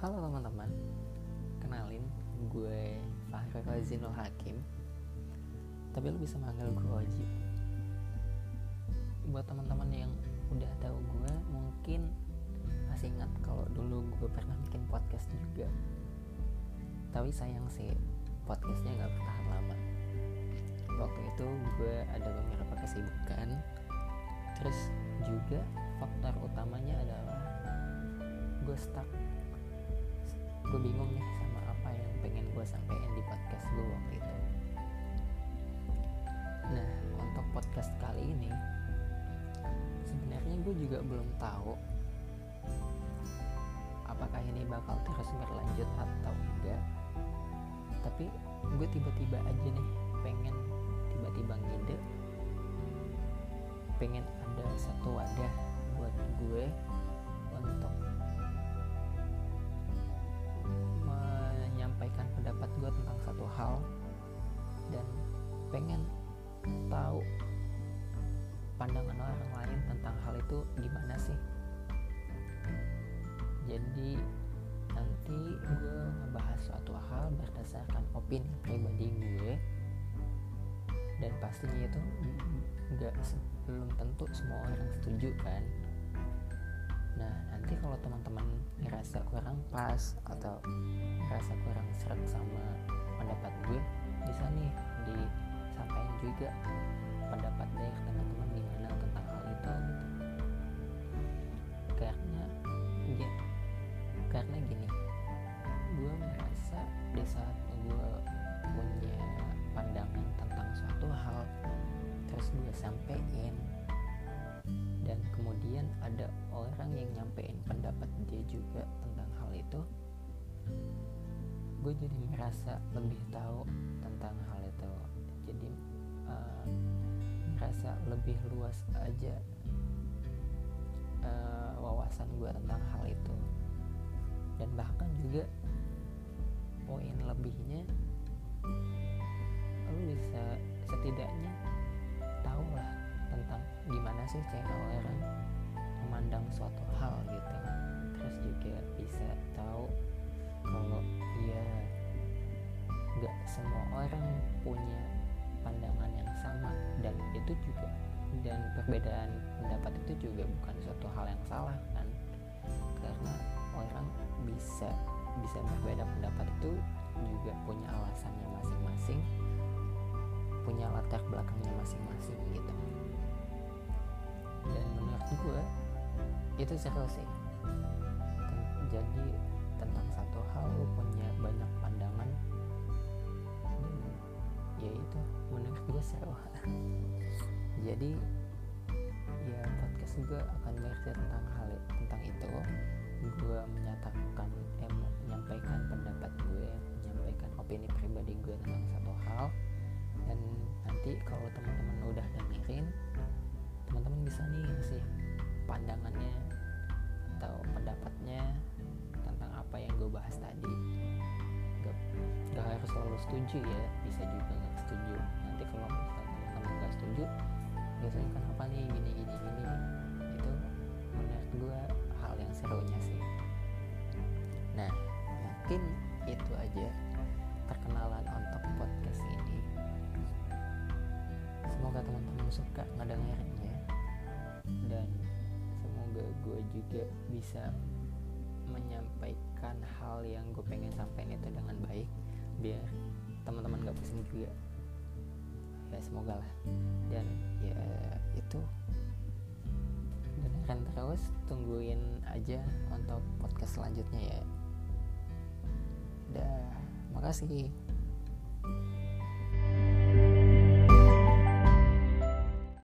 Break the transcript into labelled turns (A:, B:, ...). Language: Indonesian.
A: Halo teman-teman, kenalin gue Fahri Razinul Hakim. Tapi lu bisa manggil gue Oji. Buat teman-teman yang udah tahu gue mungkin masih ingat kalau dulu gue pernah bikin podcast juga. Tapi sayang sih podcastnya gak bertahan lama. Waktu itu gue ada beberapa kesibukan. Terus juga faktor utamanya adalah gue stuck gue bingung nih sama apa yang pengen gue sampaikan di podcast gue waktu itu. Nah untuk podcast kali ini sebenarnya gue juga belum tahu apakah ini bakal terus berlanjut atau enggak. Tapi gue tiba-tiba aja nih pengen tiba-tiba ngide pengen ada satu wadah buat gue untuk hal dan pengen tahu pandangan orang lain tentang hal itu gimana sih. Jadi nanti gue ngebahas suatu hal berdasarkan opini pribadi gue. Dan pastinya itu nggak belum tentu semua orang setuju kan. Nah nanti kalau teman-teman ngerasa kurang pas atau ngerasa kurang serak sama pendapat gue bisa nih disampaikan juga pendapat dari teman-teman gimana tentang hal itu. Karena ya, karena gini gue merasa di saat gue punya pandangan tentang suatu hal terus gue sampein dan kemudian ada orang yang nyampein pendapat dia juga tentang hal itu gue jadi merasa lebih tahu tentang hal itu. Jadi uh, lebih luas aja uh, wawasan gue tentang hal itu. Dan bahkan juga poin lebihnya lu bisa setidaknya tahu lah tentang gimana sih cara orang semua orang punya pandangan yang sama dan itu juga dan perbedaan pendapat itu juga bukan suatu hal yang salah kan? Karena orang bisa bisa berbeda pendapat itu juga punya alasannya masing-masing punya latar belakangnya masing-masing gitu. Dan menurut gue itu seru sih. Jadi itu menurut gue seru jadi ya podcast gue akan bercerita tentang hal tentang itu. Gue menyatakan eh, menyampaikan pendapat gue menyampaikan opini pribadi gue tentang satu hal. Dan nanti kalau teman-teman udah dengerin teman-teman bisa nih ngasih pandangannya atau pendapatnya tentang apa yang gue bahas tadi setuju ya bisa juga nggak setuju. Nanti kalau misalnya teman-teman gak setuju biasanya kenapa nih gini gini gini? Itu menurut gue hal yang serunya sih. Nah mungkin itu aja perkenalan untuk podcast ini. Semoga teman-teman suka ngedengarnya dan semoga gue juga bisa menyampaikan hal yang gue pengen sampaikan itu dengan baik biar teman-teman gak pusing juga. Ya semoga lah. Dan ya itu. Dengarkan terus tungguin aja untuk podcast selanjutnya ya. Dah makasih